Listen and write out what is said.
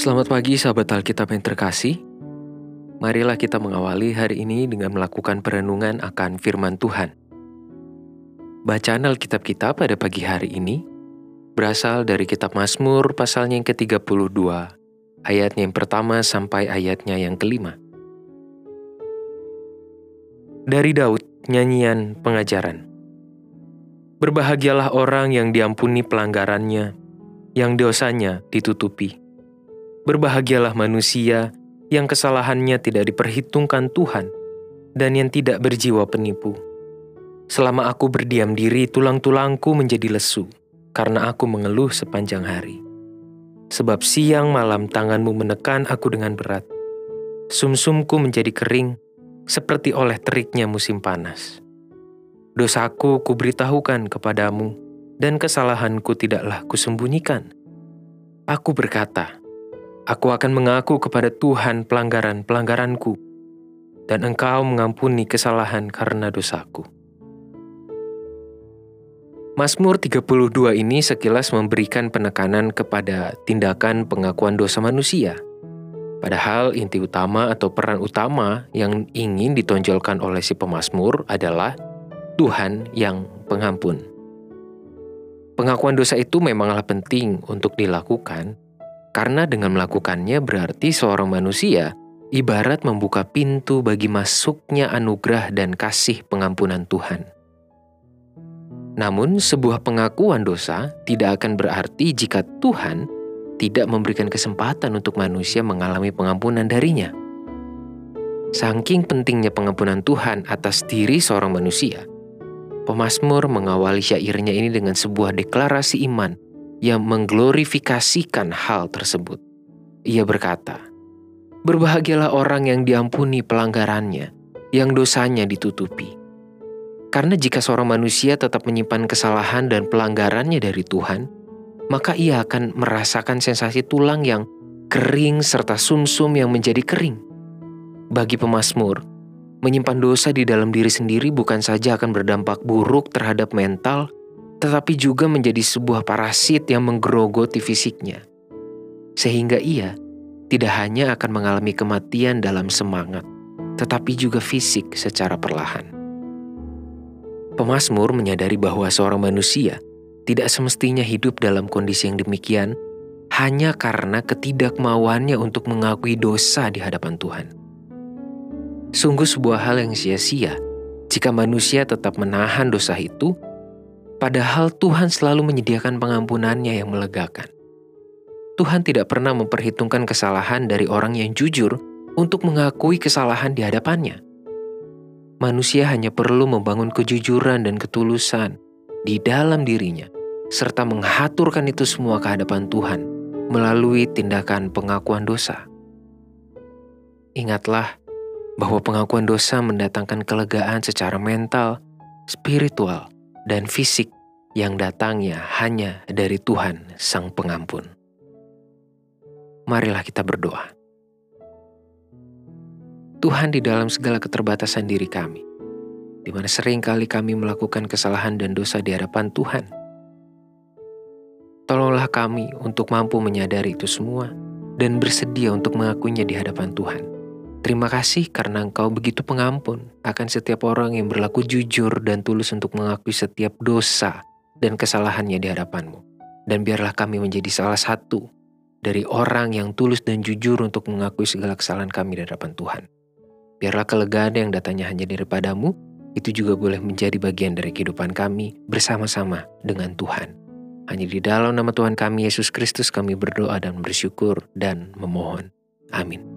Selamat pagi sahabat Alkitab yang terkasih. Marilah kita mengawali hari ini dengan melakukan perenungan akan firman Tuhan. Bacaan Alkitab kita pada pagi hari ini berasal dari kitab Mazmur pasalnya yang ke-32, ayatnya yang pertama sampai ayatnya yang kelima. Dari Daud, nyanyian pengajaran. Berbahagialah orang yang diampuni pelanggarannya, yang dosanya ditutupi. Berbahagialah manusia yang kesalahannya tidak diperhitungkan Tuhan dan yang tidak berjiwa penipu. Selama aku berdiam diri, tulang-tulangku menjadi lesu karena aku mengeluh sepanjang hari. Sebab siang malam tanganmu menekan aku dengan berat. Sumsumku menjadi kering seperti oleh teriknya musim panas. Dosaku kuberitahukan kepadamu, dan kesalahanku tidaklah kusembunyikan. Aku berkata, Aku akan mengaku kepada Tuhan pelanggaran-pelanggaranku, dan engkau mengampuni kesalahan karena dosaku. Mazmur 32 ini sekilas memberikan penekanan kepada tindakan pengakuan dosa manusia. Padahal inti utama atau peran utama yang ingin ditonjolkan oleh si pemazmur adalah Tuhan yang pengampun. Pengakuan dosa itu memanglah penting untuk dilakukan, karena dengan melakukannya berarti seorang manusia ibarat membuka pintu bagi masuknya anugerah dan kasih pengampunan Tuhan. Namun, sebuah pengakuan dosa tidak akan berarti jika Tuhan tidak memberikan kesempatan untuk manusia mengalami pengampunan darinya. Saking pentingnya pengampunan Tuhan atas diri seorang manusia, Pemasmur mengawali syairnya ini dengan sebuah deklarasi iman yang mengglorifikasikan hal tersebut. Ia berkata, Berbahagialah orang yang diampuni pelanggarannya, yang dosanya ditutupi. Karena jika seorang manusia tetap menyimpan kesalahan dan pelanggarannya dari Tuhan, maka ia akan merasakan sensasi tulang yang kering serta sumsum -sum yang menjadi kering. Bagi pemazmur, Menyimpan dosa di dalam diri sendiri bukan saja akan berdampak buruk terhadap mental, tetapi juga menjadi sebuah parasit yang menggerogoti fisiknya. Sehingga ia tidak hanya akan mengalami kematian dalam semangat, tetapi juga fisik secara perlahan. Pemasmur menyadari bahwa seorang manusia tidak semestinya hidup dalam kondisi yang demikian hanya karena ketidakmauannya untuk mengakui dosa di hadapan Tuhan. Sungguh sebuah hal yang sia-sia jika manusia tetap menahan dosa itu, padahal Tuhan selalu menyediakan pengampunannya yang melegakan. Tuhan tidak pernah memperhitungkan kesalahan dari orang yang jujur untuk mengakui kesalahan di hadapannya. Manusia hanya perlu membangun kejujuran dan ketulusan di dalam dirinya, serta menghaturkan itu semua ke hadapan Tuhan melalui tindakan pengakuan dosa. Ingatlah bahwa pengakuan dosa mendatangkan kelegaan secara mental, spiritual, dan fisik yang datangnya hanya dari Tuhan Sang Pengampun. Marilah kita berdoa. Tuhan di dalam segala keterbatasan diri kami, di mana sering kali kami melakukan kesalahan dan dosa di hadapan Tuhan. Tolonglah kami untuk mampu menyadari itu semua dan bersedia untuk mengakuinya di hadapan Tuhan Terima kasih karena Engkau begitu pengampun akan setiap orang yang berlaku jujur dan tulus untuk mengakui setiap dosa dan kesalahannya di hadapanmu. Dan biarlah kami menjadi salah satu dari orang yang tulus dan jujur untuk mengakui segala kesalahan kami di hadapan Tuhan. Biarlah kelegaan yang datanya hanya daripadamu, itu juga boleh menjadi bagian dari kehidupan kami bersama-sama dengan Tuhan. Hanya di dalam nama Tuhan kami Yesus Kristus kami berdoa dan bersyukur dan memohon. Amin.